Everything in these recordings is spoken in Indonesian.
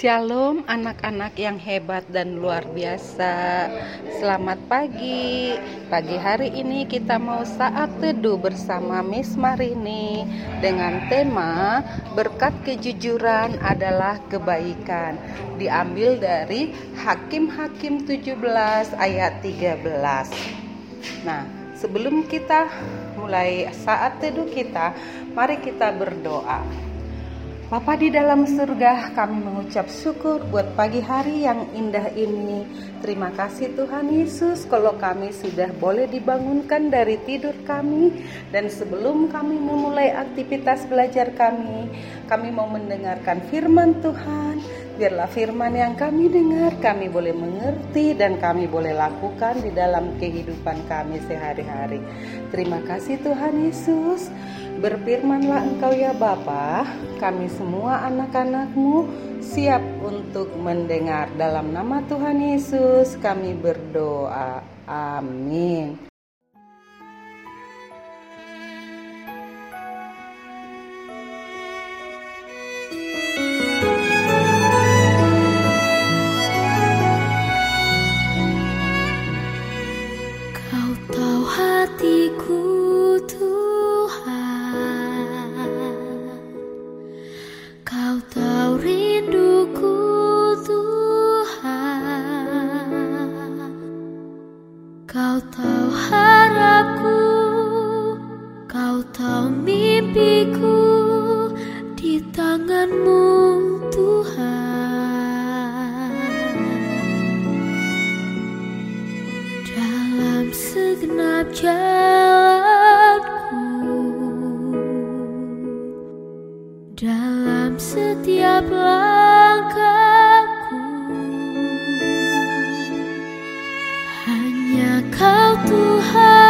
Shalom anak-anak yang hebat dan luar biasa. Selamat pagi. Pagi hari ini kita mau saat teduh bersama Miss Marini Dengan tema Berkat kejujuran adalah kebaikan Diambil dari Hakim-Hakim 17 ayat 13 Nah sebelum kita mulai saat teduh kita Mari kita berdoa Bapa di dalam surga, kami mengucap syukur buat pagi hari yang indah ini. Terima kasih Tuhan Yesus kalau kami sudah boleh dibangunkan dari tidur kami dan sebelum kami memulai aktivitas belajar kami, kami mau mendengarkan firman Tuhan. Biarlah firman yang kami dengar kami boleh mengerti dan kami boleh lakukan di dalam kehidupan kami sehari-hari. Terima kasih Tuhan Yesus. Berfirmanlah engkau ya Bapa, kami semua anak-anakmu siap untuk mendengar. Dalam nama Tuhan Yesus kami berdoa. Amin. Kau tahu mimpiku di tanganmu Tuhan. Dalam segenap jalanku Dalam setiap langkahku Hanya kau Tuhan.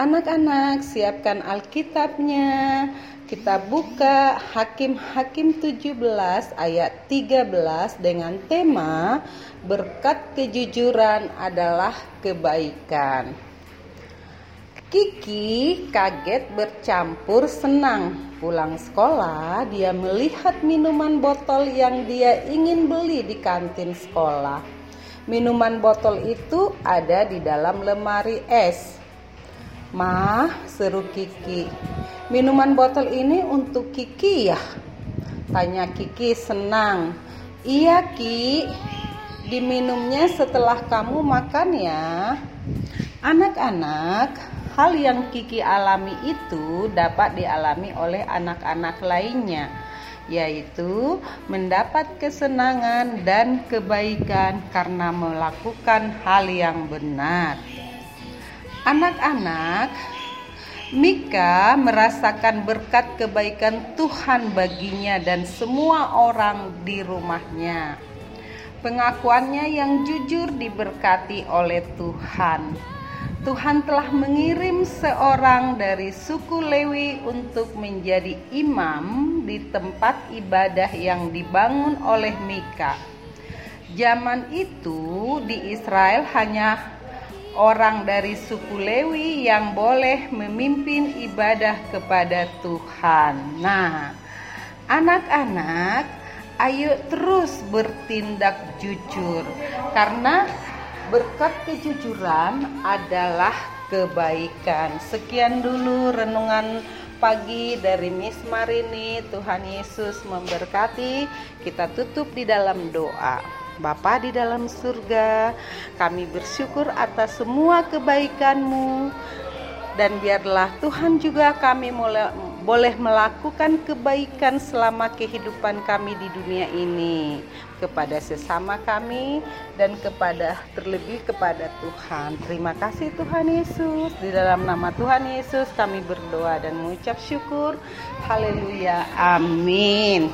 Anak-anak siapkan Alkitabnya. Kita buka Hakim-Hakim 17 ayat 13 dengan tema berkat kejujuran adalah kebaikan. Kiki kaget bercampur senang. Pulang sekolah, dia melihat minuman botol yang dia ingin beli di kantin sekolah. Minuman botol itu ada di dalam lemari es. Ma, seru Kiki. Minuman botol ini untuk Kiki ya? Tanya Kiki senang. Iya Ki, diminumnya setelah kamu makan ya. Anak-anak, hal yang Kiki alami itu dapat dialami oleh anak-anak lainnya, yaitu mendapat kesenangan dan kebaikan karena melakukan hal yang benar. Anak-anak, Mika merasakan berkat kebaikan Tuhan baginya dan semua orang di rumahnya. Pengakuannya yang jujur diberkati oleh Tuhan. Tuhan telah mengirim seorang dari suku Lewi untuk menjadi imam di tempat ibadah yang dibangun oleh Mika. Zaman itu di Israel hanya orang dari suku Lewi yang boleh memimpin ibadah kepada Tuhan. Nah, anak-anak, ayo terus bertindak jujur karena berkat kejujuran adalah kebaikan. Sekian dulu renungan pagi dari Miss Marini. Tuhan Yesus memberkati. Kita tutup di dalam doa. Bapa di dalam surga, kami bersyukur atas semua kebaikanmu dan biarlah Tuhan juga kami mulai boleh melakukan kebaikan selama kehidupan kami di dunia ini kepada sesama kami dan kepada terlebih kepada Tuhan. Terima kasih Tuhan Yesus. Di dalam nama Tuhan Yesus kami berdoa dan mengucap syukur. Haleluya. Amin.